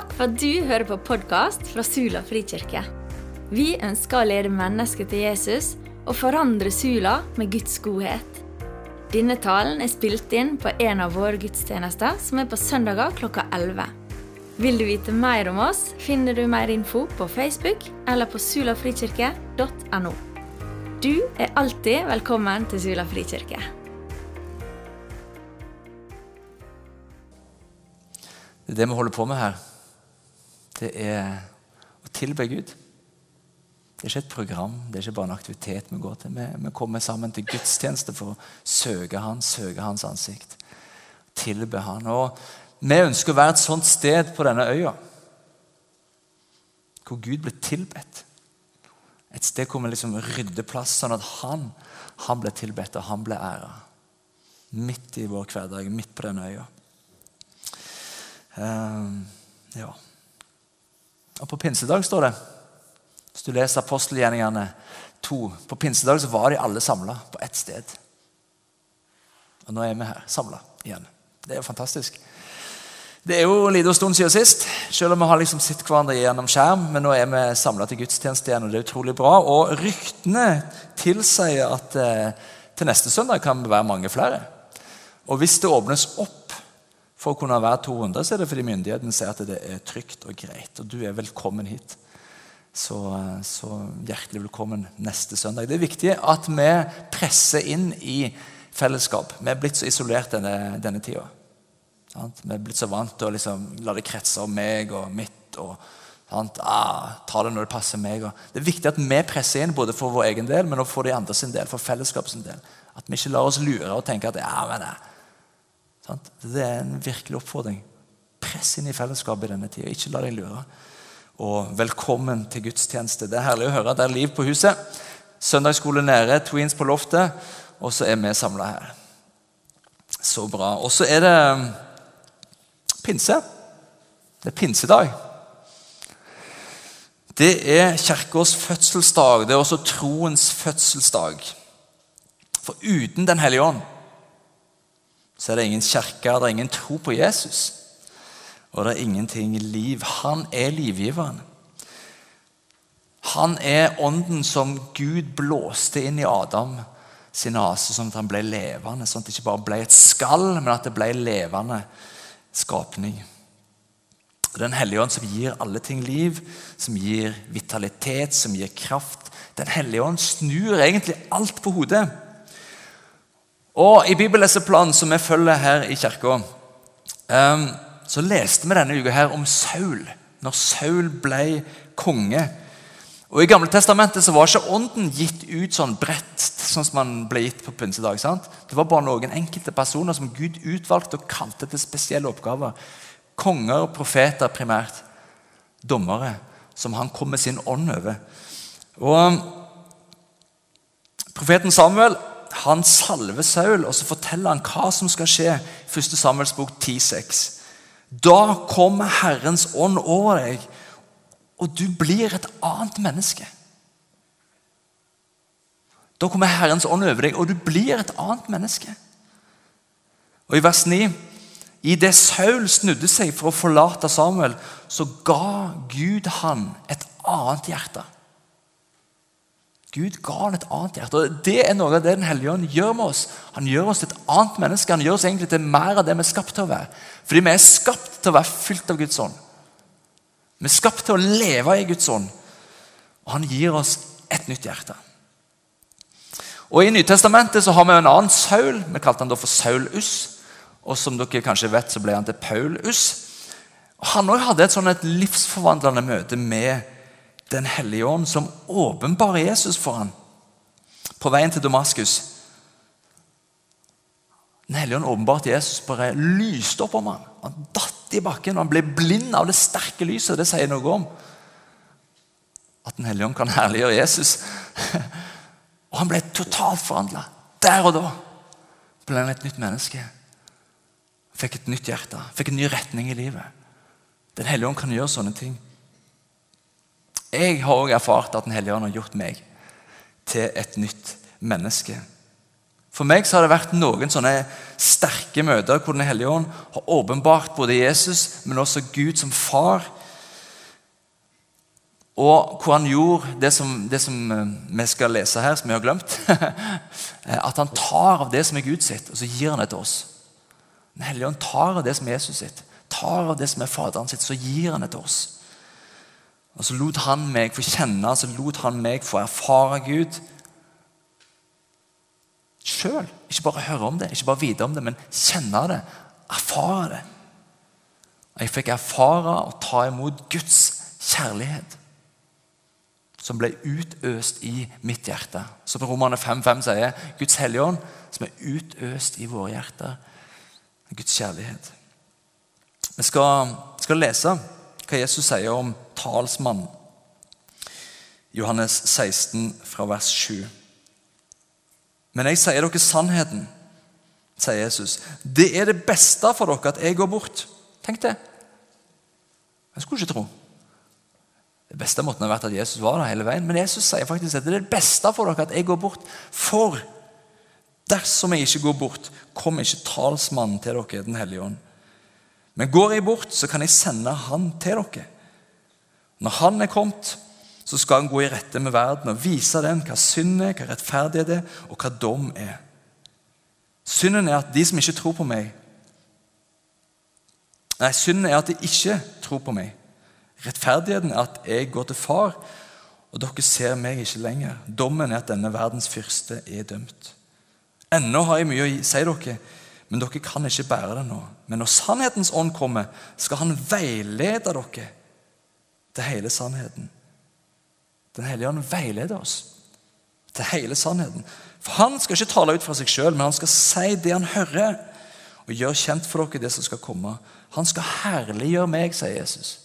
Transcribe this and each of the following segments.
Takk for at du hører på podkast fra Sula frikirke. Vi ønsker å lede mennesker til Jesus og forandre Sula med Guds godhet. Denne talen er spilt inn på en av våre gudstjenester, som er på søndager klokka 11. Vil du vite mer om oss, finner du mer info på Facebook eller på sulafrikirke.no. Du er alltid velkommen til Sula frikirke. Det er det vi holder på med her. Det er å tilbe Gud. Det er ikke et program, det er ikke bare en aktivitet vi går til. Vi, vi kommer sammen til gudstjeneste for å søke Han, søke Hans ansikt. Tilbe Han. Og vi ønsker å være et sånt sted på denne øya hvor Gud blir tilbedt. Et sted hvor vi liksom rydder plass, sånn at Han, han ble tilbedt og han ble æra. Midt i vår hverdag, midt på denne øya. Uh, ja. Og På pinsedag står det, hvis du leser apostelgjerningene 2 På pinsedag så var de alle samla på ett sted. Og nå er vi her samla igjen. Det er jo fantastisk. Det er jo en liten stund siden sist, selv om vi har liksom sett hverandre gjennom skjerm. Men nå er vi samla til gudstjeneste igjen, og det er utrolig bra. Og ryktene tilsier at eh, til neste søndag kan det være mange flere. Og hvis det åpnes opp for å kunne være 200, så er det fordi myndighetene sier at det er trygt og greit. Og du er velkommen hit. Så, så, hjertelig velkommen neste søndag. Det er viktig at vi presser inn i fellesskap. Vi er blitt så isolert denne, denne tida. Vi er blitt så vant til å liksom, la det kretse om meg og mitt. og ah, Ta det når det passer meg. Og. Det er viktig at vi presser inn både for vår egen del, men også for de andre sin del, for fellesskapets del. At vi ikke lar oss lure og tenke at ja, men det, det er en virkelig oppfordring. Press inn i fellesskapet i denne tida. Ikke la deg lure. Og velkommen til gudstjeneste. Det er herlig å høre. Det er liv på huset. Søndagsskole nede, Tweens på loftet, og så er vi samla her. Så bra. Og så er det um, pinse. Det er pinsedag. Det er Kirkas fødselsdag. Det er også troens fødselsdag. For uten Den hellige ånd så er det ingen kirke, det er ingen tro på Jesus. Og det er ingenting liv. Han er livgiveren. Han er ånden som Gud blåste inn i Adam sin ase, sånn at han ble levende. Sånn at det ikke bare ble et skall, men at det ble levende skapning. Den hellige ånd som gir alle ting liv, som gir vitalitet, som gir kraft. Den hellige ånd snur egentlig alt på hodet. Og I bibelleseplanen som vi følger her i kirka, um, så leste vi denne uka her om Saul. Når Saul ble konge. Og I Gamle Testamentet så var ikke ånden gitt ut sånn bredt sånn som man ble gitt på pinsedag. sant? Det var bare noen enkelte personer som Gud utvalgte og kalte til spesielle oppgaver. Konger og profeter primært. Dommere som han kom med sin ånd over. Og Profeten Samuel han salver Saul, og så forteller han hva som skal skje. 1. Samuels bok 10,6. Da kommer Herrens ånd over deg, og du blir et annet menneske. Da kommer Herrens ånd over deg, og du blir et annet menneske. Og I vers 9 i det Saul snudde seg for å forlate Samuel, så ga Gud han et annet hjerte. Gud ga han et annet hjerte. og Det er noe av det Den hellige ånd gjør med oss. Han gjør oss til et annet menneske. Han gjør oss egentlig til mer av det vi er skapt til å være. Fordi vi er skapt til å være fylt av Guds ånd. Vi er skapt til å leve i Guds ånd. Og han gir oss et nytt hjerte. Og I Nytestamentet så har vi en annen Saul. Vi kalte han da for Saulus. Og som dere kanskje vet, så ble han til Paulus. Han også hadde et sånn et livsforvandlende møte med den hellige ånd, som åpenbarer Jesus for ham på veien til Damaskus. Den hellige ånd åpenbarte Jesus, bare lyste opp om ham. Han datt i bakken, og han ble blind av det sterke lyset. Det sier noe om at Den hellige ånd kan herliggjøre Jesus. Og han ble totalt forvandla. Der og da ble han et nytt menneske. Fikk et nytt hjerte, fikk en ny retning i livet. Den hellige ånd kan gjøre sånne ting. Jeg har også erfart at Den hellige ånd har gjort meg til et nytt menneske. For meg så har det vært noen sånne sterke møter hvor Den hellige ånd har åpenbart både Jesus, men også Gud som far. Og hvor han gjorde det som, det som eh, vi skal lese her, som vi har glemt. At han tar av det som er Gud sitt, og så gir han det til oss. Den hellige ånd tar av det som er Jesus sitt, tar av det som er Faderen sitt, så gir han det til oss. Og Så lot han meg få kjenne, så lot han meg få erfare Gud sjøl. Ikke bare høre om det, ikke bare vite om det, men kjenne det, erfare det. Og Jeg fikk erfare og ta imot Guds kjærlighet, som ble utøst i mitt hjerte. Som Romerne 5,5 sier, Guds hellige ånd, som er utøst i våre hjerter. Guds kjærlighet. Vi skal, skal lese hva Jesus sier om talsmann. Johannes 16, fra vers 7. Men jeg sier dere sannheten, sier Jesus. Det er det beste for dere at jeg går bort. Tenk det. Jeg skulle ikke tro. Det beste måten har vært at Jesus var der hele veien. Men Jesus sier faktisk at det er det beste for dere at jeg går bort. For dersom jeg ikke går bort, kommer ikke talsmannen til dere, Den hellige ånd. Men går jeg bort, så kan jeg sende Han til dere. Når Han er kommet, så skal han gå i rette med verden og vise den hva synd er, hva rettferdighet er, og hva dom er. Synden er at de som ikke tror på meg Nei, synden er at de ikke tror på meg. Rettferdigheten er at jeg går til far, og dere ser meg ikke lenger. Dommen er at denne verdens fyrste er dømt. Ennå har jeg mye å si dere, men dere kan ikke bære det nå. Men når sannhetens ånd kommer, skal han veilede dere til hele sannheten. Den hellige ånd veileder oss til hele sannheten. For Han skal ikke tale ut fra seg sjøl, men han skal si det han hører, og gjøre kjent for dere det som skal komme. Han skal herliggjøre meg, sier Jesus.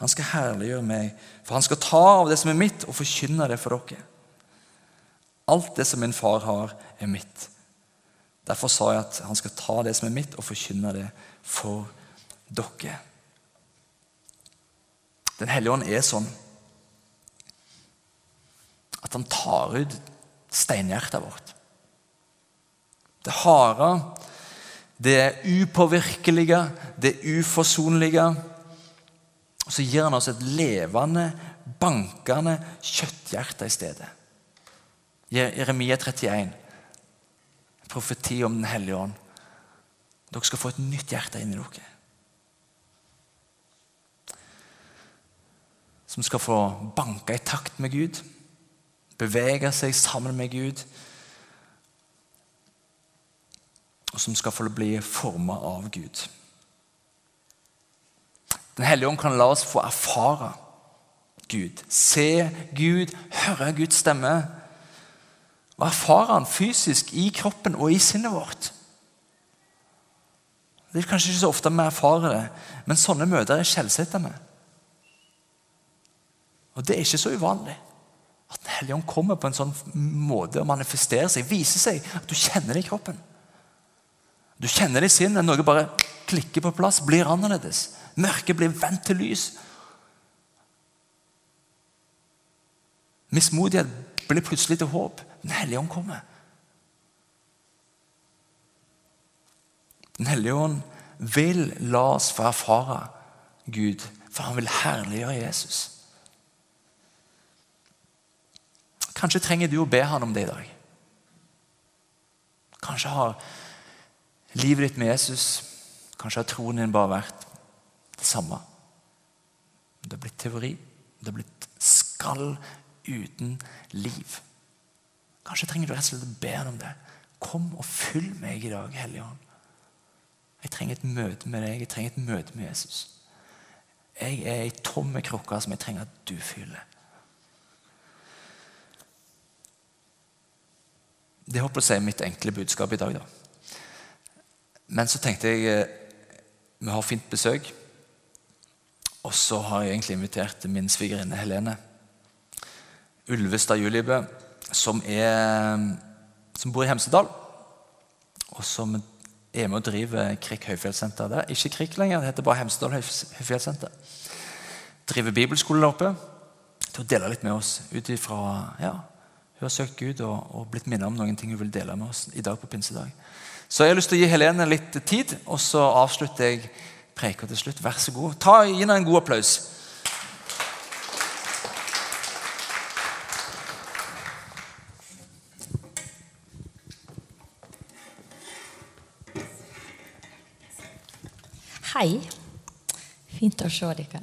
Han skal herliggjøre meg, for han skal ta av det som er mitt, og forkynne det for dere. Alt det som min far har, er mitt. Derfor sa jeg at han skal ta det som er mitt, og forkynne det for dere. Den hellige ånd er sånn at han tar ut steinhjertet vårt. Det harde, det upåvirkelige, det uforsonlige. Og så gir han oss et levende, bankende kjøtthjerte i stedet. Jeremia 31, profeti om Den hellige ånd. Dere skal få et nytt hjerte inni dere. Som skal få banke i takt med Gud bevege seg sammen med Gud, og som skal få bli forma av Gud. Den hellige ånd kan la oss få erfare Gud, se Gud, høre Guds stemme. Og erfare Han fysisk i kroppen og i sinnet vårt. Det er kanskje ikke så ofte vi erfarer det, men sånne møter er skjellsettende. Og det er ikke så uvanlig. At Den hellige ånd kommer på en sånn måte og manifesterer seg, viser seg at du kjenner det i kroppen. Du kjenner det i sinnet. Noe bare klikker på plass, blir annerledes. Mørket blir vendt til lys. Mismodighet blir plutselig til håp. Den hellige ånd kommer. Den hellige ånd vil la oss få erfare Gud, for han vil herliggjøre Jesus. Kanskje trenger du å be han om det i dag. Kanskje har livet ditt med Jesus Kanskje har troen din bare vært det samme. Det har blitt teori. Det har blitt skall uten liv. Kanskje trenger du rett og slett å be han om det. Kom og fyll meg i dag, Hellige Ånd. Jeg trenger et møte med deg. Jeg trenger et møte med Jesus. Jeg er ei tomme krukke som jeg trenger at du fyller. Det håper jeg er mitt enkle budskap i dag. da. Men så tenkte jeg eh, vi har fint besøk. Og så har jeg egentlig invitert min svigerinne Helene Ulvestad Julibø, som, er, som bor i Hemsedal. Og som er med og driver Krik høyfjellssenter. Det er ikke Krik lenger, det heter bare Hemsedal høyfjellssenter. Driver bibelskole der oppe. Til å dele litt med oss ut ifra ja, Hun har søkt Gud og, og blitt minnet om noen ting hun vil dele med oss i dag på pinsedag. Så jeg har lyst til å gi Helene litt tid, og så avslutter jeg preka til slutt. Vær så god. Ta, Gi henne en god applaus. Hei. Fint å se dere.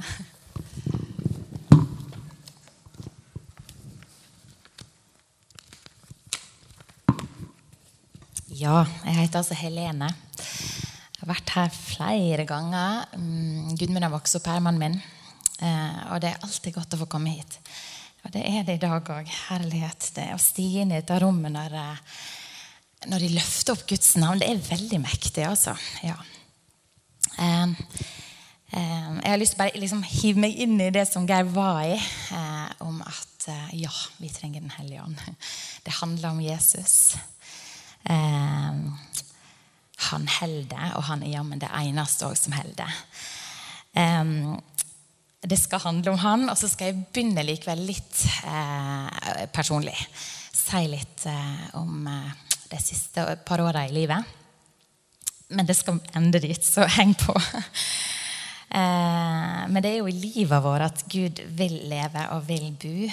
Ja, jeg heter altså Helene. Jeg har vært her flere ganger. Mm, Gudmund har vokst opp her, mannen min. Eh, og det er alltid godt å få komme hit. Og det er det i dag òg. Herlighet. Det å stige inn i dette rommet når, eh, når de løfter opp Guds navn, det er veldig mektig, altså. Ja. Eh, jeg har lyst til å bare liksom hive meg inn i det som Geir var i, om at ja, vi trenger Den hellige ånd. Det handler om Jesus. Eh, han holder, og han er jammen det eneste også som holder. Eh, det skal handle om han, og så skal jeg begynne likevel litt eh, personlig. Si litt eh, om eh, de siste par åra i livet. Men det skal ende dit, så heng på. Eh, men det er jo i livet vårt at Gud vil leve og vil bo.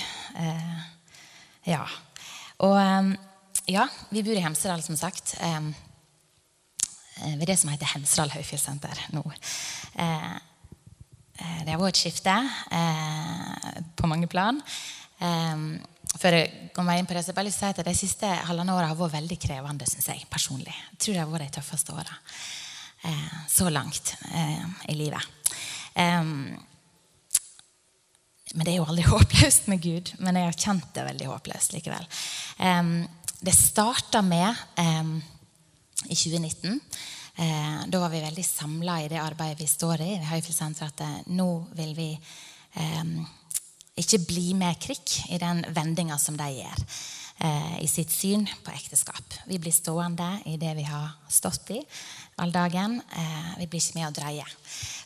Ja. Og eh, ja, vi bor i Hemsedal, som sagt. Eh, ved det som heter Hemsedal Høyfjellssenter nå. Eh, eh, det har vært et skifte på mange plan. Før jeg kommer inn på det, så jeg bare lyst til å si at De siste halvannet året har vært veldig krevende, synes jeg personlig. Jeg tror det har vært de tøffeste åra så langt i livet. Men det er jo aldri håpløst med Gud. Men jeg har kjent det veldig håpløst likevel. Eh, det starta med eh, i 2019. Eh, da var vi veldig samla i det arbeidet vi står i. i Høyfjellssenteret, at eh, nå vil vi ikke bli med krikk i den vendinga som de gjør eh, i sitt syn på ekteskap. Vi blir stående i det vi har stått i all dagen. Eh, vi blir ikke med å dreie,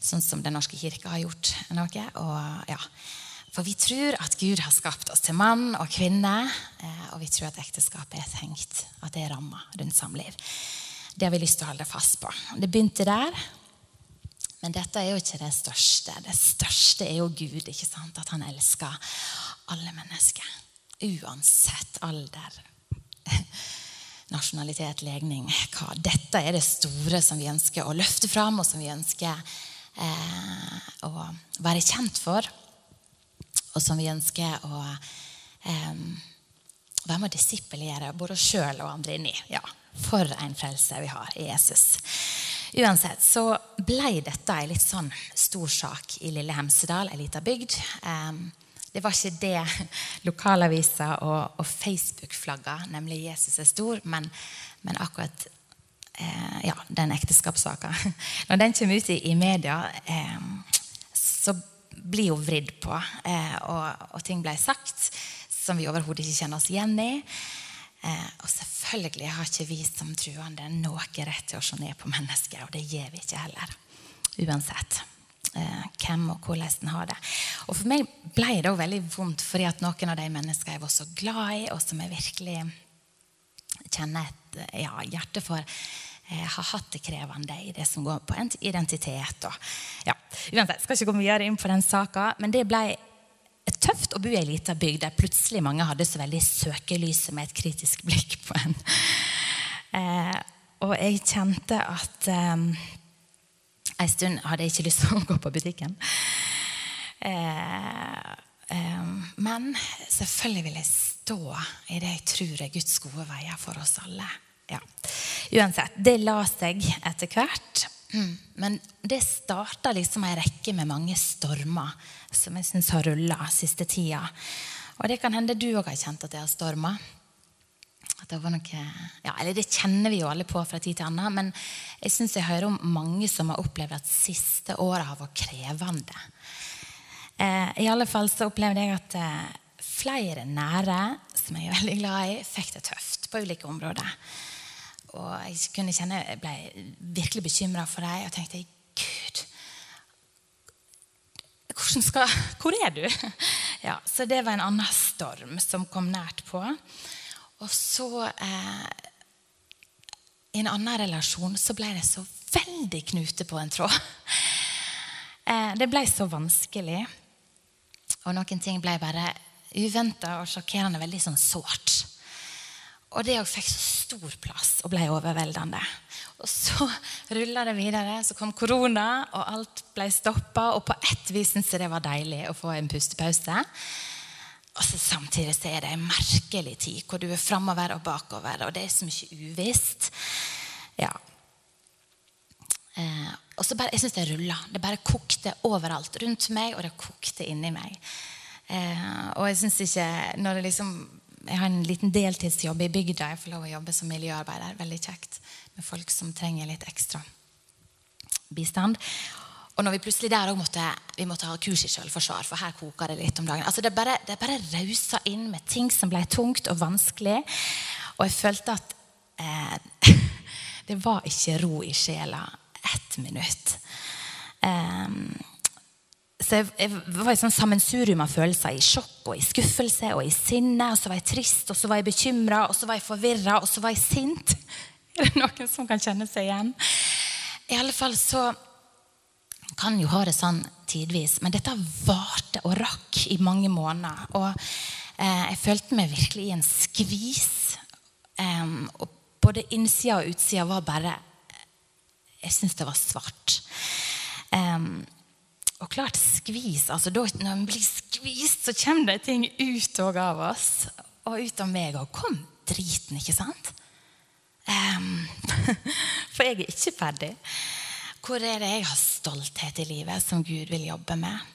sånn som Den norske kirke har gjort noe. Og, ja. For vi tror at Gud har skapt oss til mann og kvinne, eh, og vi tror at ekteskapet er tenkt, at det er ramma rundt samliv. Det har vi lyst til å holde fast på. Det begynte der. Men dette er jo ikke det største. Det største er jo Gud. ikke sant? At han elsker alle mennesker. Uansett alder, nasjonalitet, legning. Hva. Dette er det store som vi ønsker å løfte fram, og som vi ønsker eh, å være kjent for. Og som vi ønsker å eh, være med å disippelgjøre både oss sjøl og andre inn i. Ja, for en frelse vi har i Jesus. Uansett så ble dette en litt sånn stor sak i lille Hemsedal, ei lita bygd. Um, det var ikke det lokalaviser og, og Facebook-flagga, nemlig 'Jesus er stor', men, men akkurat eh, ja, den ekteskapssaka. Når den kommer ut i, i media, eh, så blir jo vridd på, eh, og, og, ting ble sagt som vi overhodet ikke kjenner oss igjen i. Eh, og selvfølgelig har ikke vi som truende noe rett til å se ned på mennesker, og det gjør vi ikke heller. Uansett eh, hvem og hvordan en har det. Og For meg ble det også veldig vondt fordi at noen av de menneskene jeg var så glad i, og som jeg virkelig kjenner et ja, hjerte for, har hatt det krevende i det som går på identitet. Og, ja. Uansett, skal ikke gå mye inn på den saka, men det ble tøft å bo i ei lita bygd der plutselig mange hadde så veldig søkelyset med et kritisk blikk på en. Eh, og jeg kjente at eh, en stund hadde jeg ikke lyst til å gå på butikken. Eh, eh, men selvfølgelig vil jeg stå i det jeg tror er Guds gode veier for oss alle. Ja. Uansett, det la seg etter hvert. Mm. Men det starta liksom ei rekke med mange stormer som jeg syns har rulla siste tida. Og det kan hende du òg har kjent at det har storma. Det, noe, ja, eller det kjenner vi jo alle på fra tid til annen. Men jeg syns jeg hører om mange som har opplevd at siste året har vært krevende. Eh, I alle fall så opplevde jeg at eh, flere nære som jeg er veldig glad i, fikk det tøft på ulike områder. Og jeg kunne kjenne, jeg ble virkelig bekymra for dem og tenkte Gud, hvordan skal, hvor er du? Ja, så det var en annen storm som kom nært på. Og så eh, I en annen relasjon så ble det så veldig knute på en tråd. Eh, det ble så vanskelig. Og noen ting ble bare uventa og sjokkerende veldig sånn sårt. Og det òg fikk så stor plass og ble overveldende. Og så rulla det videre. Så kom korona, og alt ble stoppa. Og på ett vis syntes jeg det var deilig å få en pustepause. Og så samtidig så er det en merkelig tid hvor du er framover og bakover, og det er så mye uvisst. Ja. Eh, og så bare, Jeg syns det rulla. Det bare kokte overalt rundt meg, og det kokte inni meg. Eh, og jeg syns ikke når det liksom jeg har en liten deltidsjobb i bygda. Jeg får lov å jobbe som miljøarbeider. Veldig kjekt med folk som trenger litt ekstra bistand. Og når vi plutselig der òg måtte, vi måtte ha kurs i selvforsvar, for her koker det litt om dagen. Altså det bare, det bare rausa inn med ting som ble tungt og vanskelig. Og jeg følte at eh, det var ikke ro i sjela ett minutt. Um, så jeg, jeg var i sånn sammensurium av følelser. I sjokk og i skuffelse og i sinne. Og så var jeg trist, og så var jeg bekymra, og så var jeg forvirra, og så var jeg sint. Er det noen som kan kjenne seg igjen? I alle fall så kan jo ha det sånn tidvis, men dette varte og rakk i mange måneder. Og eh, jeg følte meg virkelig i en skvis. Eh, og både innsida og utsida var bare Jeg syns det var svart. Um, og klart skvis, altså da, Når en blir skvist, så kommer det ting ut av oss. Og ut av meg òg. Kom driten, ikke sant? Um, for jeg er ikke ferdig. Hvor er det jeg har stolthet i livet som Gud vil jobbe med?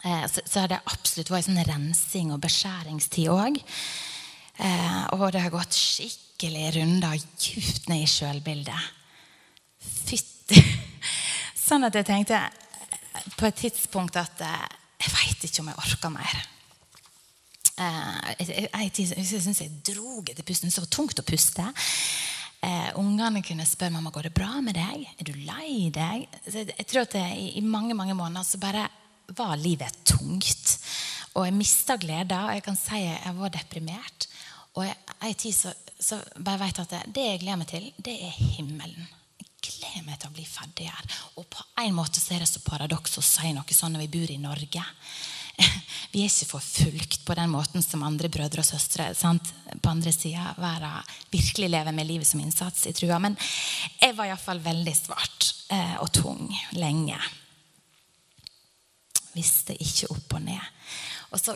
Uh, så, så har det absolutt vært en sånn rensing og beskjæringstid òg. Uh, og det har gått skikkelig runder dypt ned i sjølbildet. Fytti! Sånn at jeg tenkte på et tidspunkt at eh, jeg veit ikke om jeg orka mer. Eh, jeg jeg, jeg syns jeg dro etter pusten. Så tungt å puste. Eh, ungene kunne spørre mamma går det bra med deg. Er du lei deg? Så jeg, tror at det, i, mange mange måneder så bare var livet tungt. Og jeg mista gleda, og jeg kan si jeg var deprimert. Og ei tid så, så bare vet jeg at det, det jeg gleder meg til, det er himmelen gleder meg til å bli ferdig her. Og på en måte så er det så paradoks å si noe sånn når vi bor i Norge. Vi er ikke forfulgt på den måten som andre brødre og søstre sant? på andre sida virkelig lever med livet som innsats i trua. Men jeg var iallfall veldig svart eh, og tung lenge. Visste ikke opp og ned. Og så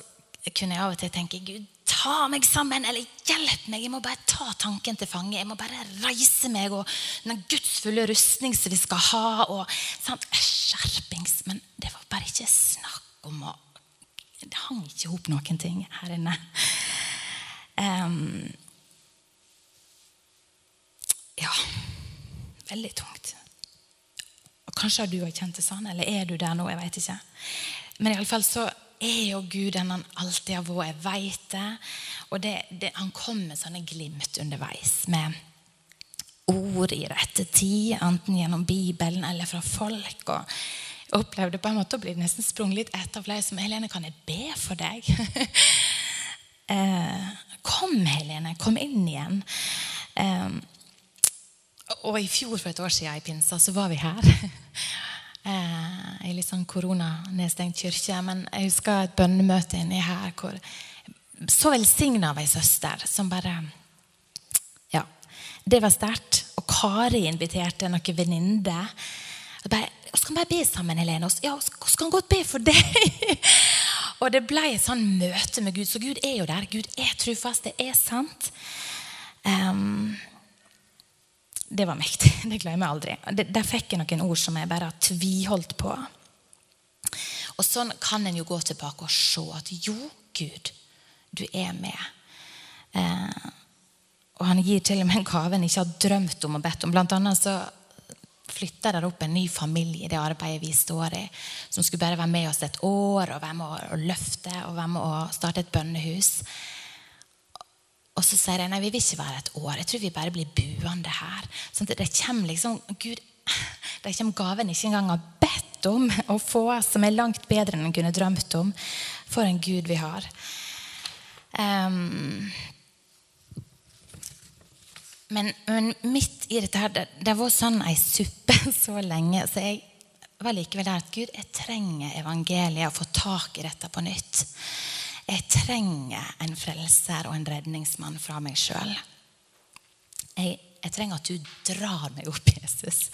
kunne jeg av og til tenke Gud, ta meg sammen, eller hjelp meg. Jeg må bare ta tanken til fange. Jeg må bare reise meg og den gudsfulle rustning som vi skal ha. og sånn, Skjerpings. Men det var bare ikke snakk om å Det hang ikke hop noen ting her inne. Um, ja. Veldig tungt. Og Kanskje har du òg kjent det sånn, eller er du der nå? Jeg vet ikke. Men i alle fall så er jo Gud den han alltid har vært. Jeg veit det. Og det, det, han kom med sånne glimt underveis. Med ord i rette tid, enten gjennom Bibelen eller fra folk. og jeg opplevde på en måte å bli nesten sprunget litt etter flere som Helene, kan jeg be for deg? eh, kom, Helene. Kom inn igjen. Eh, og i fjor, for et år siden i pinsa, så var vi her. eh, i litt sånn koronanedstengt kirke. Men jeg husker et bønnemøte inni her hvor så velsigna av ei søster som bare Ja. Det var sterkt. Og Kari inviterte noen venninner. Vi skal bare be sammen, Helene. Ja, vi skal godt be for deg. og det ble et sånn møte med Gud. Så Gud er jo der. Gud er trufast. Det er sant. Um, det var mektig. Det glemmer jeg aldri. Der fikk jeg noen ord som jeg bare har tviholdt på. Og sånn kan en jo gå tilbake og se at jo, Gud, du er med. Eh, og han gir til og med en gave en ikke har drømt om og bedt om. Blant annet så flytta der opp en ny familie i det arbeidet vi står i, som skulle bare være med oss et år og være med å løfte og være med å starte et bønnehus. Og så sier de nei, vi vil ikke være et år. Jeg tror vi bare blir buende her. Sånn det kommer liksom Gud, det kommer gaven ikke engang har bedt om, å få, som er langt bedre enn en kunne drømt om. For en Gud vi har. Um, men, men, midt i dette her, det, det var sånn ei suppe så lenge. Så jeg var likevel der at Gud, jeg trenger evangeliet, og få tak i dette på nytt. Jeg trenger en frelser og en redningsmann fra meg sjøl. Jeg, jeg, trenger at du drar meg opp, Jesus.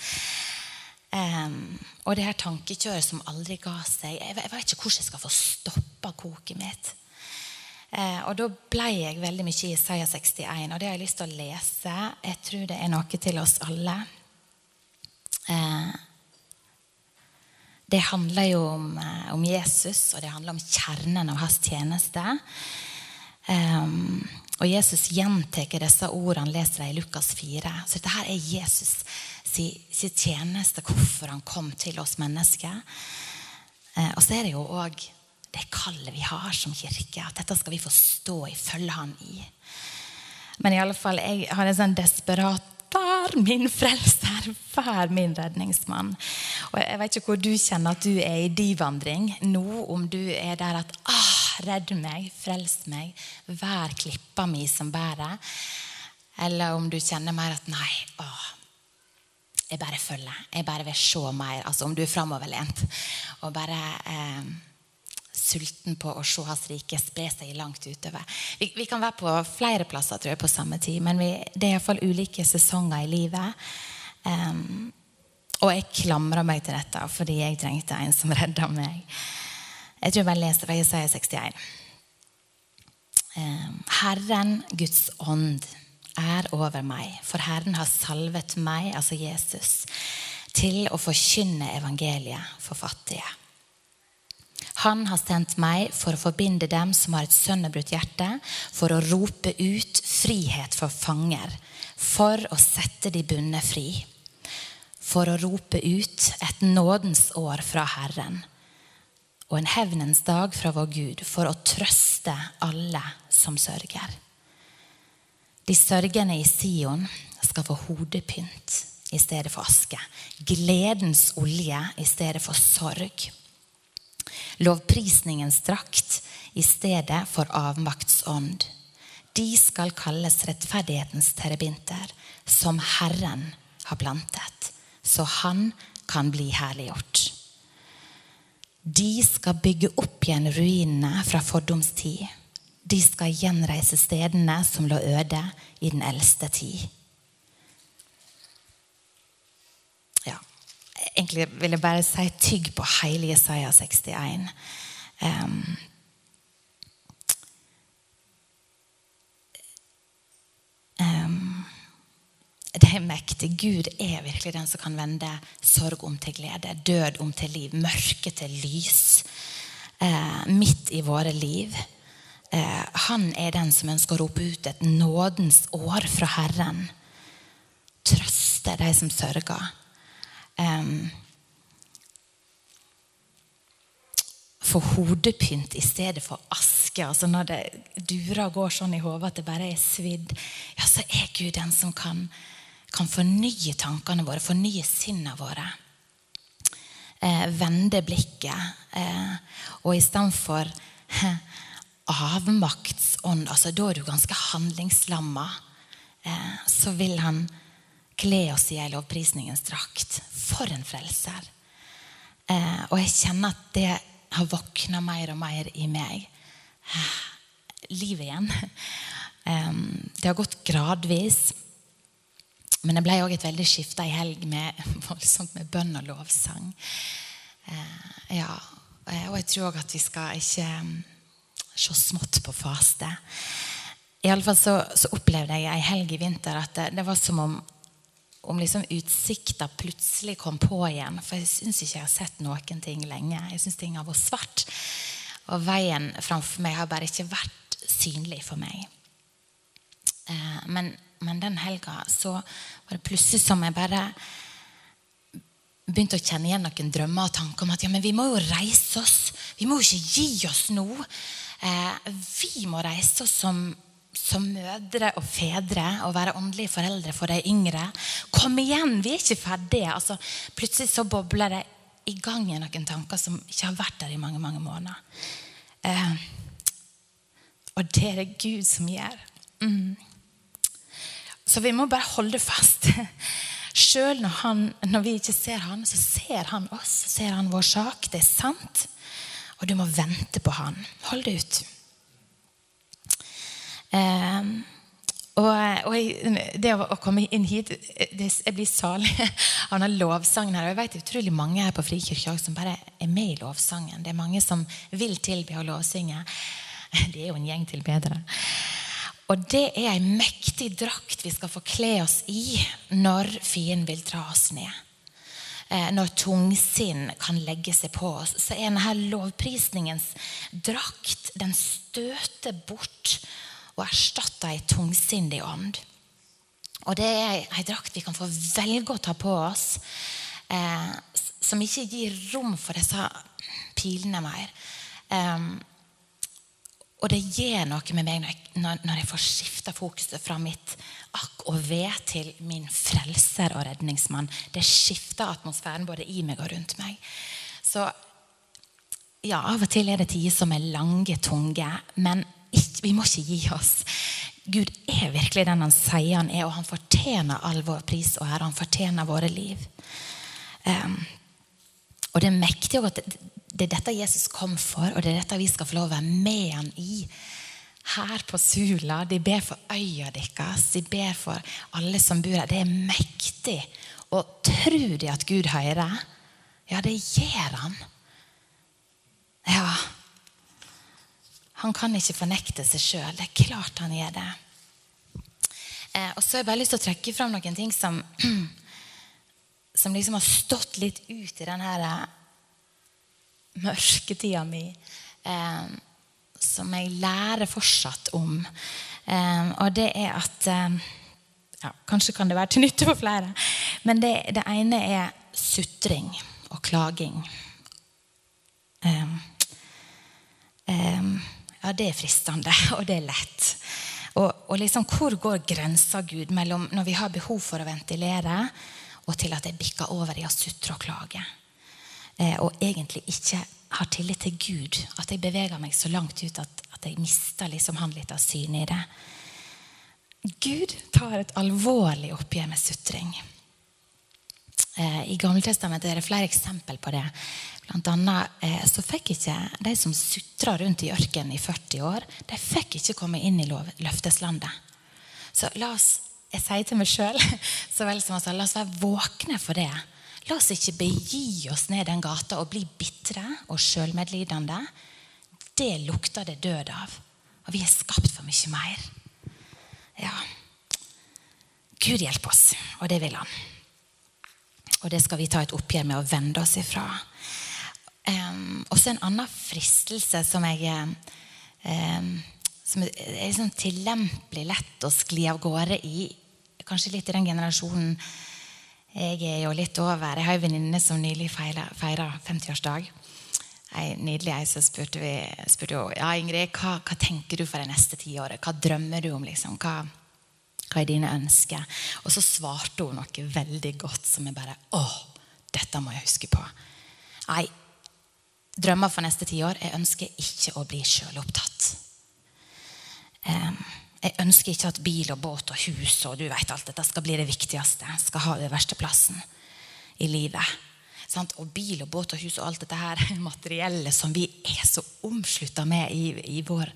Um, og det her tankekjøret som aldri ga seg. Jeg, jeg vet ikke hvordan jeg skal få stoppa koket mitt. Uh, og da ble jeg veldig mye i Isaiah 61, og det har jeg lyst til å lese. Jeg tror det er noe til oss alle. Uh, det handler jo om, uh, om, Jesus, og det handler om kjernen av hans tjeneste. Um, og Jesus gjentar disse ordene leser jeg i Lukas 4. Så dette her er Jesus sin, sin tjeneste, hvorfor han kom til oss mennesker. Uh, og så er det jo òg det kallet vi har som kirke. At dette skal vi få stå i, følge han i. Men i alle fall, jeg har en sånn desperat Vær min frelser, vær min redningsmann. Og Jeg vet ikke hvor du kjenner at du er i din vandring nå. Om du er der at ah, Redd meg, frels meg, vær klippa mi som bærer. Eller om du kjenner mer at nei, åh, jeg bare følger. Jeg bare vil se mer. Altså om du er framoverlent og bare eh, sulten på å se Hans rike spre seg langt utover. Vi, vi, kan være på flere plasser tror jeg, på samme tid, men vi, det er iallfall ulike sesonger i livet. Um, og jeg klamrer meg til dette fordi jeg trengte en som redda meg. Jeg tror jeg bare leser fra Jesaja 61. Herren, Guds ånd, er over meg, for Herren har salvet meg, altså Jesus, til å forkynne evangeliet for fattige. Han har sendt meg for å forbinde dem som har et sønnebrutt hjerte, for å rope ut frihet for fanger, for å sette de bunne fri, for å rope ut et nådens år fra Herren og en hevnens dag fra vår Gud for å trøste alle som sørger. De sørgende i Sion skal få hodepynt i stedet for aske. Gledens olje i stedet for sorg. Lovprisningens drakt i stedet for avmaktsånd. De skal kalles rettferdighetens terebinter, som Herren har plantet, så han kan bli herliggjort. De skal bygge opp igjen ruinene fra fordomstid. De skal gjenreise stedene som lå øde i den eldste tid. Ja, egentlig vil jeg bare si tygg på hele Jesaja 61. Um, um, det er mektig. Gud er virkelig den som kan vende sorg om til glede, død om til liv, mørke til lys. Uh, midt i våre liv. Uh, han er den som ønsker å rope ut et nådens år fra Herren. Trøste de som sørger. Eh, få hodepynt i stedet for aske. Altså Når det durer går sånn i hodet at det bare er svidd, ja, så er Gud den som kan kan fornye tankene våre, fornye sinnene våre. Eh, vende blikket. Eh, og istedenfor eh, avmaktsånd, altså da er du ganske handlingslamma, eh, så vil han kle oss i ei lovprisningens drakt. For en frelser. Eh, og jeg kjenner at det har våkna mer og mer i meg. Eh, livet igjen. Eh, det har gått gradvis. Men det ble òg et veldig skifte i helg med voldsomt med bønn og lovsang. Eh, ja, eh, Og jeg tror òg at vi skal ikke mm, se smått på faste. I alle fall så, så opplevde jeg ei helg i vinter at det, det var som om, om liksom utsikta plutselig kom på igjen. For jeg syns ikke jeg har sett noen ting lenge. Jeg syns ting har vært svart. Og veien framfor meg har bare ikke vært synlig for meg. Eh, men men den helga så var det plutselig som jeg bare begynte å kjenne igjen noen drømmer og tanker om at ja, men vi må jo reise oss. Vi må jo ikke gi oss nå. Eh, vi må reise oss som, som, mødre og fedre og være åndelige foreldre for de yngre. Kom igjen, vi er ikke ferdige. Altså, plutselig så bobler det i gang i noen tanker som ikke har vært der i mange mange måneder. Eh, og det er det Gud som gjør. Mm. Så vi må bare holde fast. Sjøl når, når, vi ikke ser han, så ser han oss. Ser han vår sak. Det er sant. Og du må vente på han. Hold det ut. Eh, og, og det å, komme inn hit det, Jeg blir salig av denne lovsangen. her, og Jeg vet utrolig mange her på Frikirka som bare er med i lovsangen. Det er mange som vil tilbe og lovsynge. Det er jo en gjeng tilbedere. Og det er ei mektig drakt vi skal få kle oss i når fienden vil dra oss ned. Eh, når tungsinn kan legge seg på oss, så er denne lovprisningens drakt Den støter bort og erstatter ei tungsindig ånd. Og det er ei drakt vi kan få velge å ta på oss, eh, som ikke gir rom for disse pilene mer. Eh, og det gjør noe med meg når jeg, når jeg får skifta fokuset fra mitt akk og ved til min frelser og redningsmann. Det skifter atmosfæren både i meg og rundt meg. Så ja, av og til er det tider som er lange, tunge. Men ikke, vi må ikke gi oss. Gud er virkelig den han sier han er, og han fortjener all vår pris og ære. Han fortjener våre liv. Um, og det er mektig at det, det er dette Jesus kom for, og det er dette vi skal få lov å være med han i. Her på Sula. De ber for øya deres. De ber for alle som bor her. Det er mektig. Og tror de at Gud hører? Ja, det gjør han. Ja. Han kan ikke fornekte seg sjøl. Det er klart han gjør det. Eh, og så har jeg bare lyst til å trekke fram noen ting som, som liksom har stått litt ut i denne her mørketida mi. Eh, som jeg lærer fortsatt om. Eh, og det er at eh, ja, Kanskje kan det være til nytte for flere. Men det, det ene er sutring og klaging. Um, um, ja, det er fristende, og det er lett. Og, og liksom, Hvor går grensa Gud, mellom når vi har behov for å ventilere, og til at jeg bikker over i å sutre og klage? Eh, og egentlig ikke har tillit til Gud. At jeg beveger meg så langt ut at, at jeg mister liksom han litt av synet i det. Gud tar et alvorlig oppgjør med sutring. Eh, I Gammeltestamentet er det flere eksempel på det. Blant annet eh, så fikk ikke de som sutra rundt i ørkenen i 40 år, de fikk ikke komme inn i løfteslandet. Så la oss jeg sier til meg sjøl så vel som altså, la oss være våkne for det. La oss ikke begi oss ned den gata og bli bitre og sjølmedlidende. Det lukter det død av. Og vi er skapt for mye mer. Ja. Gud hjelpe oss, og det vil han. Og det skal vi ta et oppgjør med å vende oss ifra. Um, også en annen fristelse som jeg um, som er liksom tillempelig lett å skli av gårde i. Kanskje litt i den generasjonen jeg er jo litt over. Jeg har en venninne som nylig feira 50-årsdag. Ei nydelig ei så spurte vi spurte jo, ja Ingrid, hva, hva tenker du for det neste tiåret. Hva drømmer du om? liksom? Hva, hva er dine ønsker? Og så svarte hun noe veldig godt som jeg bare Å, dette må jeg huske på. Nei, drømmer for neste tiår. Jeg ønsker ikke å bli sjølopptatt. Jeg ønsker ikke at bil og båt og hus og du vet alt dette skal bli det viktigste. Skal ha den verste plassen i livet. Og bil og båt og hus og alt dette her materielle som vi er så omslutta med i, i, vår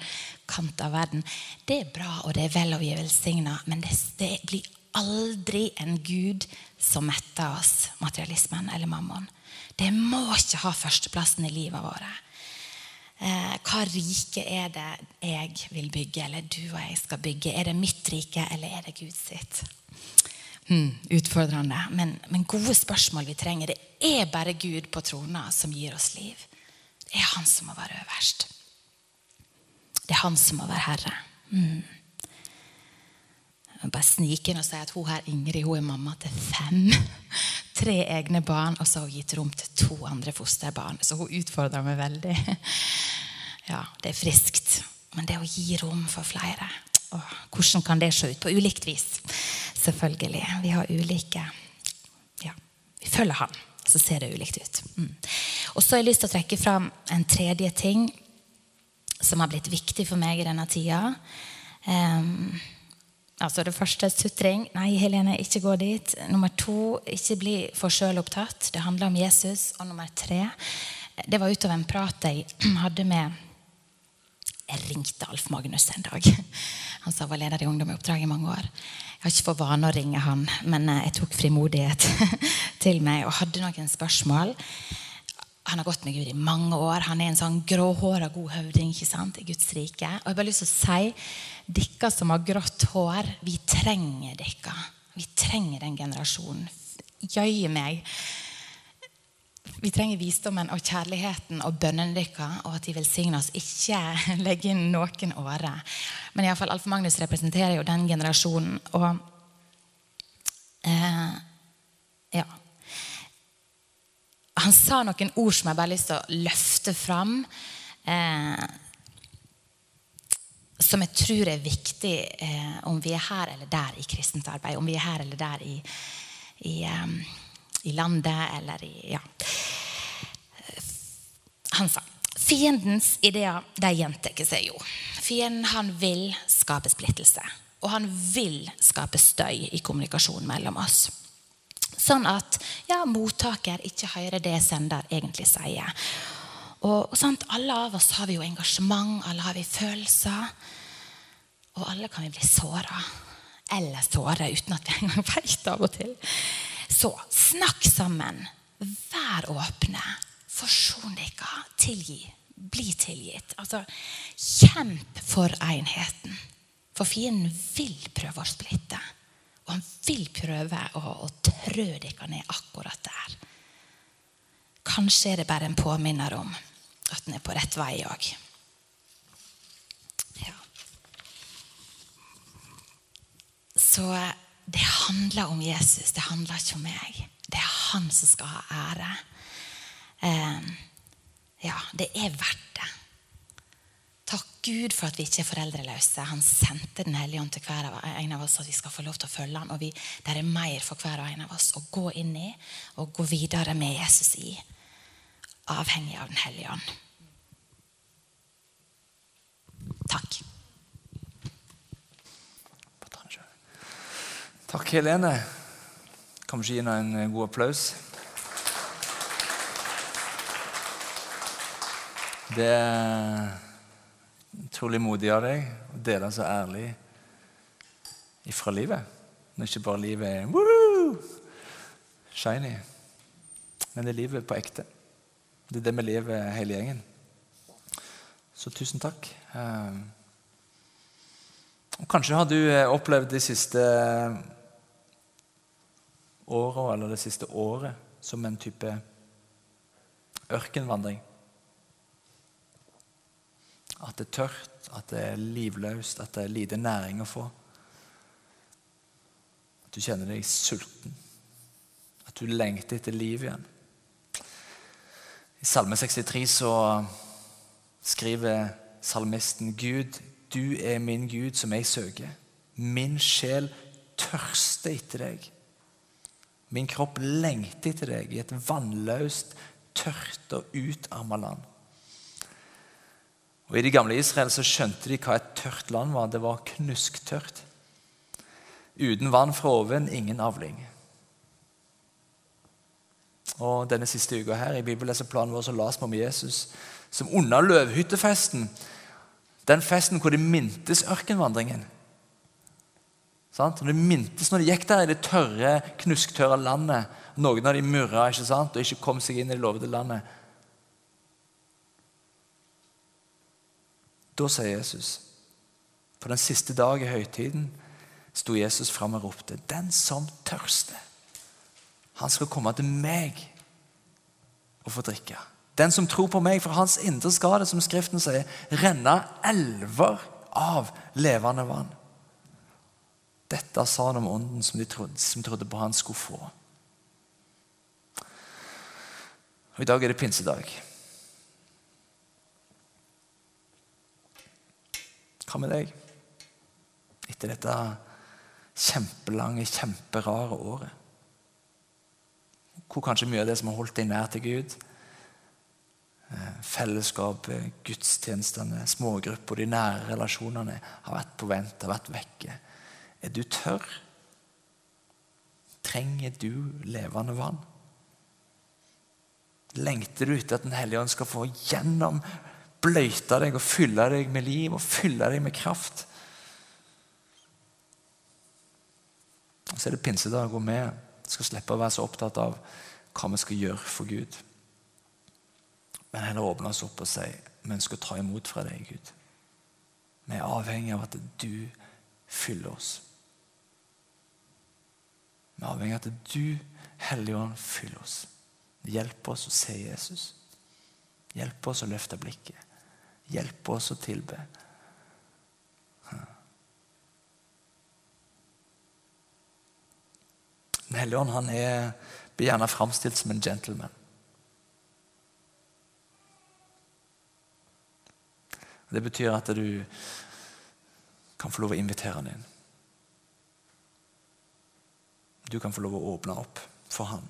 kant av verden, det er bra, og det er vel, og vi er velsigna, men det, det, blir aldri en gud som metter oss, materialismen eller mammon. Det må ikke ha førsteplassen i livet vårt. Eh, hva rike er det jeg vil bygge, eller du og jeg skal bygge? Er det mitt rike, eller er det Guds sitt? Hmm, utfordrende, men, men, gode spørsmål vi trenger. Det er bare Gud på trona som gir oss liv. Det er Han som må være øverst. Det er Han som må være herre. Hmm bare snike inn og si at hun her Ingrid hun er mamma til fem. Tre egne barn, og så har hun gitt rom til to andre fosterbarn. Så hun utfordrer meg veldig. Ja, det er friskt. Men det å gi rom for flere åh, Hvordan kan det se ut? På ulikt vis. Selvfølgelig. Vi har ulike Ja, vi følger han. så ser det ulikt ut. Mm. Og så har jeg lyst til å trekke fram en tredje ting som har blitt viktig for meg i denne tida. Um, altså Det første sutring. Nei, Helene, ikke gå dit. Nummer to, ikke bli for sjølopptatt. Det handler om Jesus. Og nummer tre, det var utover en prat jeg hadde med Jeg ringte Alf Magnus en dag. Han sa var leder i Ungdom i oppdrag i mange år. Jeg har ikke for vane å ringe han, men eh, jeg tok frimodighet til meg og hadde noen spørsmål. Han har gått med Gud i mange år. Han er en sånn gråhåra god høvding ikke sant, i Guds rike. Og jeg har bare lyst til å si dere som har grått hår, vi trenger dere. Vi trenger den generasjonen. Jøye meg vi trenger visdommen og kjærligheten og bønnene deres, og at de velsigner oss. Ikke legge inn noen åre. Men iallfall Alf Magnus representerer jo den generasjonen. Og eh, ja. Han sa noen ord som jeg bare har lyst til å løfte fram. Eh, som jeg tror er viktig eh, om vi er her eller der i kristent arbeid. Om vi er her eller der i, i um, i landet eller i ja. Han sa fiendens ideer de gjentar seg jo. Fienden han vil skape splittelse. Og han vil skape støy i kommunikasjonen mellom oss. Sånn at ja, mottaker ikke hører det sender egentlig sier. Og, og Alle av oss har vi jo engasjement, alle har vi følelser. Og alle kan vi bli såra. Eller såre uten at vi engang veit av og til. Så snakk sammen. Vær åpne. Forson dere. Tilgi. Bli tilgitt. Altså, kjemp for enheten. For fienden vil prøve å splitte. Og han vil prøve å, å trø dere ned akkurat der. Kanskje er det bare en påminner om at en er på rett vei òg. Ja. Så det handler om Jesus. Det handler ikke om meg. Det er han som skal ha ære. Eh, ja, det er verdt det. Takk Gud for at vi ikke er foreldreløse. Han sendte Den hellige ånd til hver av en av oss at vi skal få lov til å følge ham. Og vi, det er mer for hver og en av oss å gå inn i og gå videre med Jesus i. Avhengig av Den hellige ånd. Takk. Takk, Helene. Kan vi gi henne en eh, god applaus? Det er utrolig modig av deg å dele så ærlig ifra livet. Når ikke bare livet er woo, shiny, men det er livet på ekte. Det er det vi lever hele gjengen. Så tusen takk. Eh, og kanskje har du eh, opplevd de siste åra eller det siste året som en type ørkenvandring. At det er tørt, at det er livløst, at det er lite næring å få. At du kjenner deg sulten. At du lengter etter liv igjen. I Salme 63 så skriver salmisten Gud, du er min Gud som jeg søker. Min sjel tørster etter deg. Min kropp lengter etter deg i et vannløst, tørt og utarma land. Og I det gamle Israel så skjønte de hva et tørt land var. Det var knusktørt. Uten vann fra oven, ingen avling. Og Denne siste uka her, i bibelleseplanen vår så las vi om Jesus som under løvhyttefesten. Den festen hvor de mintes ørkenvandringen. Sant? Det mintes når de gikk der i det tørre, knusktørre landet. Noen av de murra ikke sant? og ikke kom seg inn i det lovede landet. Da sier Jesus På den siste dag i høytiden sto Jesus fram og ropte Den som tørster, han skal komme til meg og få drikke. Den som tror på meg, fra hans indre skal det, som Skriften sier, renne elver av levende vann. Dette sa han om ånden som de trodde, som trodde på han skulle få. Og I dag er det pinsedag. Hva med deg? Etter dette kjempelange, kjemperare året. Hvor kanskje mye av det som har holdt deg nær til Gud, eh, fellesskapet, gudstjenestene, smågrupper, de nære relasjonene, har vært på vent, har vært vekke. Er du tørr? Trenger du levende vann? Lengter du etter at Den hellige ånd skal få gjennom, bløyte deg og fylle deg med liv og fylle deg med kraft? Så er det pinsedag, og vi skal slippe å være så opptatt av hva vi skal gjøre for Gud. Men heller åpne oss opp og si vi ønsker å ta imot fra deg, Gud. Vi er avhengig av at du fyller oss. Vi er avhengig av at du, Hellige Ånd, fyller oss. Hjelp oss å se Jesus. Hjelp oss å løfte blikket. Hjelp oss å tilbe. Den hellige ånd han er, blir gjerne framstilt som en gentleman. Det betyr at du kan få lov å invitere han inn. Du kan få lov å åpne opp for han.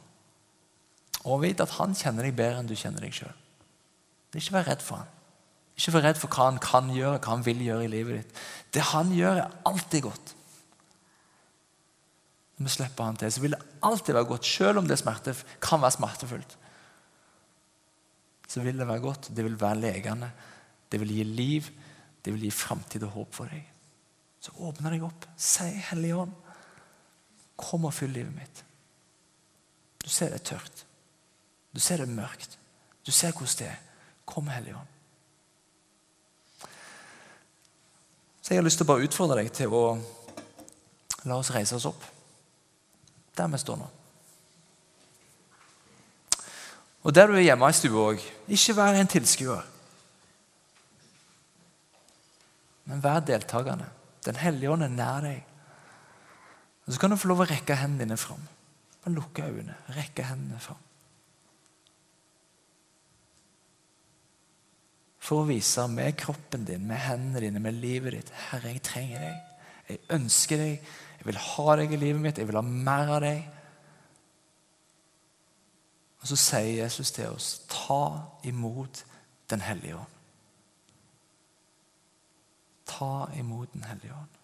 Og vite at han kjenner deg bedre enn du kjenner deg sjøl. Ikke vær redd for han. Ikke vær redd for hva han kan gjøre, hva han vil gjøre i livet ditt. Det han gjør, er alltid godt. Vi slipper han til, så vil det alltid være godt, selv om det smerte, kan være smertefullt. Så vil det være godt. Det vil være legende. Det vil gi liv. Det vil gi framtid og håp for deg. Så åpne deg opp. Si, Hellige Ånd, kom og fyll livet mitt. Du ser det er tørt. Du ser det er mørkt. Du ser hvordan det er. Kom, Hellige Ånd. Så jeg har lyst til å bare utfordre deg til å la oss reise oss opp der vi står nå. Og der du er hjemme i stua òg, ikke vær en tilskuer. Men vær deltakende. Den hellige ånd er nær deg. Og Så kan du få lov å rekke hendene dine fram. Bare lukke øynene, rekke hendene fram. For å vise med kroppen din, med hendene dine, med livet ditt Herre, jeg trenger deg. Jeg ønsker deg. Jeg vil ha deg i livet mitt. Jeg vil ha mer av deg. Og så sier Jesus til oss, ta imot Den hellige ånd. Ta imot Den hellige ånd.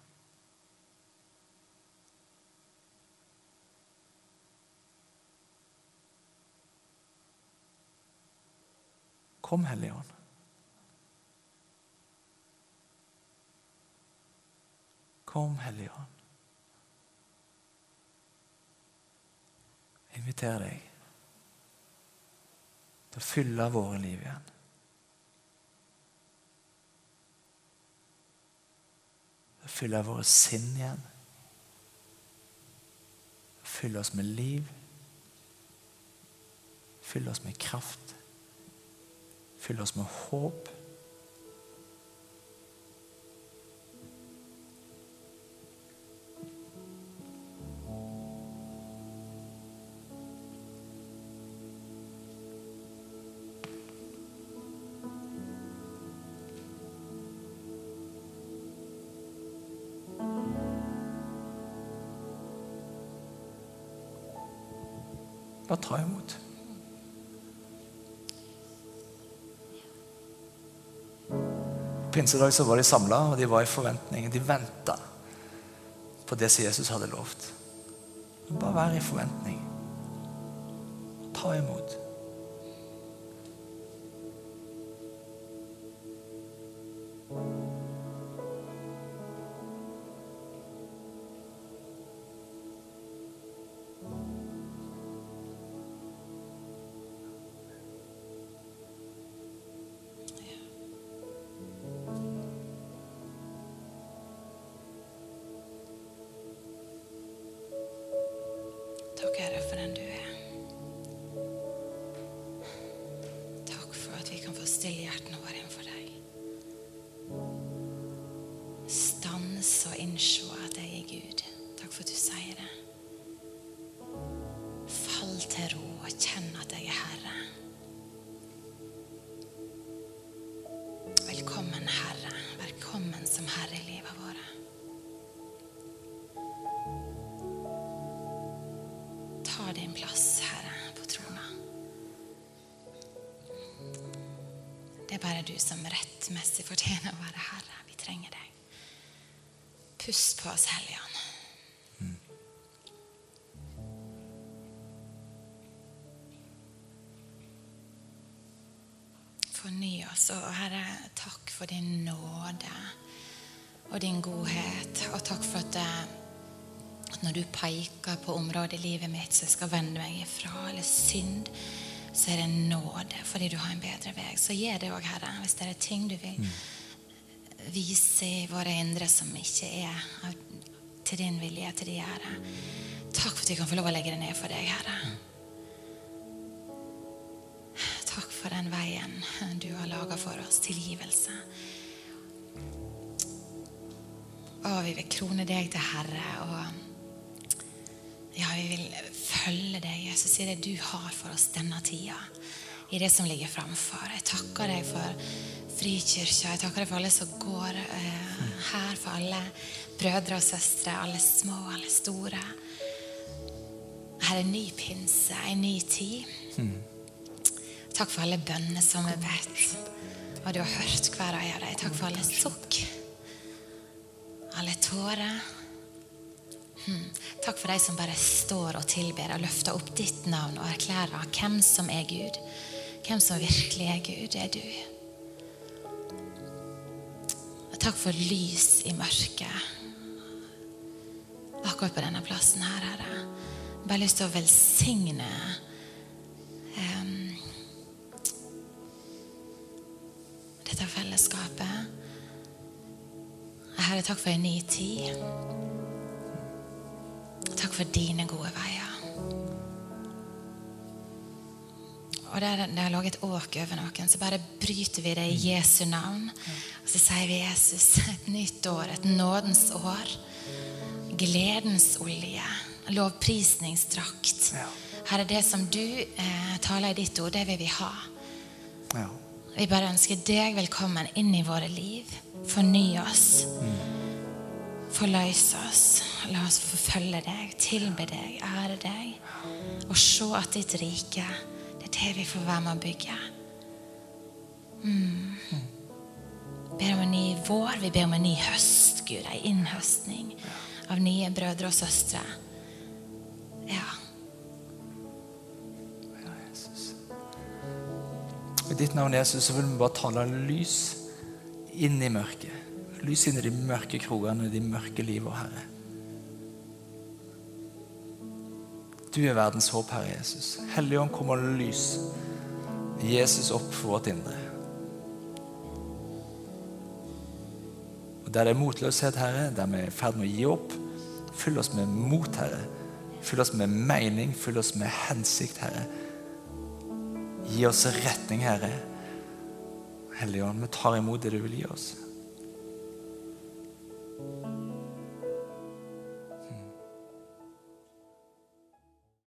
Kom, Hellige Ånd. Kom, Hellige Ånd. Inviterer deg til å fylle våre liv igjen. Til å fylle våre sinn igjen. Fylle oss med liv. Fylle oss med kraft. Fylle oss med håp. Bare ta imot. Pinsedag så var de samla, og de var i forventning. De venta på det som Jesus hadde lovt. Bare vær i forventning. Ta imot. Takk, Herre, for den du Pust på oss, Hellige Ånd. Forny oss. Og Herre, takk for din nåde og din godhet. Og takk for at, eh, at når du peker på områder i livet mitt som jeg skal vende meg ifra, eller synd, så er det nåde fordi du har en bedre vei. Så gi det òg, Herre. Hvis det er ting du vil vise i våre indre som ikke er til din vilje, til din ære. Takk for at vi kan få lov å legge det ned for deg, Herre. Takk for den veien du har laga for oss. Tilgivelse. Å, vi vil krone deg til Herre. Og ja, vi vil følge deg, Jesus, i det du har for oss denne tida. I det som ligger framfor. Jeg takker deg for Frikirka. Jeg takker deg for alle som går eh, her, for alle brødre og søstre, alle små, alle store. Her er en ny pinse, en ny tid. Takk for alle bønner som er bedt. Og du har hørt hver og av dem. Takk for alle sukk. Alle tårer. Hmm. Takk for de som bare står og tilber og løfter opp ditt navn og erklærer hvem som er Gud. Hvem som virkelig er Gud, er du. Takk for lys i mørket. Akkurat på denne plassen her, Herre. Bare lyst til å velsigne um, dette fellesskapet. Herre, takk for en ny tid. Takk for dine gode veier. Og der det har ligget et åk over noen, så bare bryter vi det i Jesu navn. Og så sier vi Jesus, et nytt år, et nådens år. Gledens olje. Lovprisningsdrakt. Ja. Herre, det som du eh, taler i ditt ord, det vil vi ha. Ja. Vi bare ønsker deg velkommen inn i våre liv. Forny oss. Forløse oss. La oss forfølge deg, tilbe deg, ære deg. Og se at ditt rike, er det vi får være med å bygge. Mm. Ber om en ny vår, vi ber om en ny høst, Gud. En innhøstning av nye brødre og søstre. Ja. Ja, Jesus. I ditt navn, Jesus, så vil vi bare tale lys inn i mørket. Lys inn i de mørke krokene, de mørke livet, Herre. Du er verdens håp, Herre Jesus. Helligånd, kom og lys Jesus opp for vårt indre. Og Der det er motløshet, Herre, der vi er i ferd med å gi opp, fyll oss med mot, Herre. Fyll oss med mening, fyll oss med hensikt, Herre. Gi oss retning, Herre. Hellige Ånd, vi tar imot det du vil gi oss.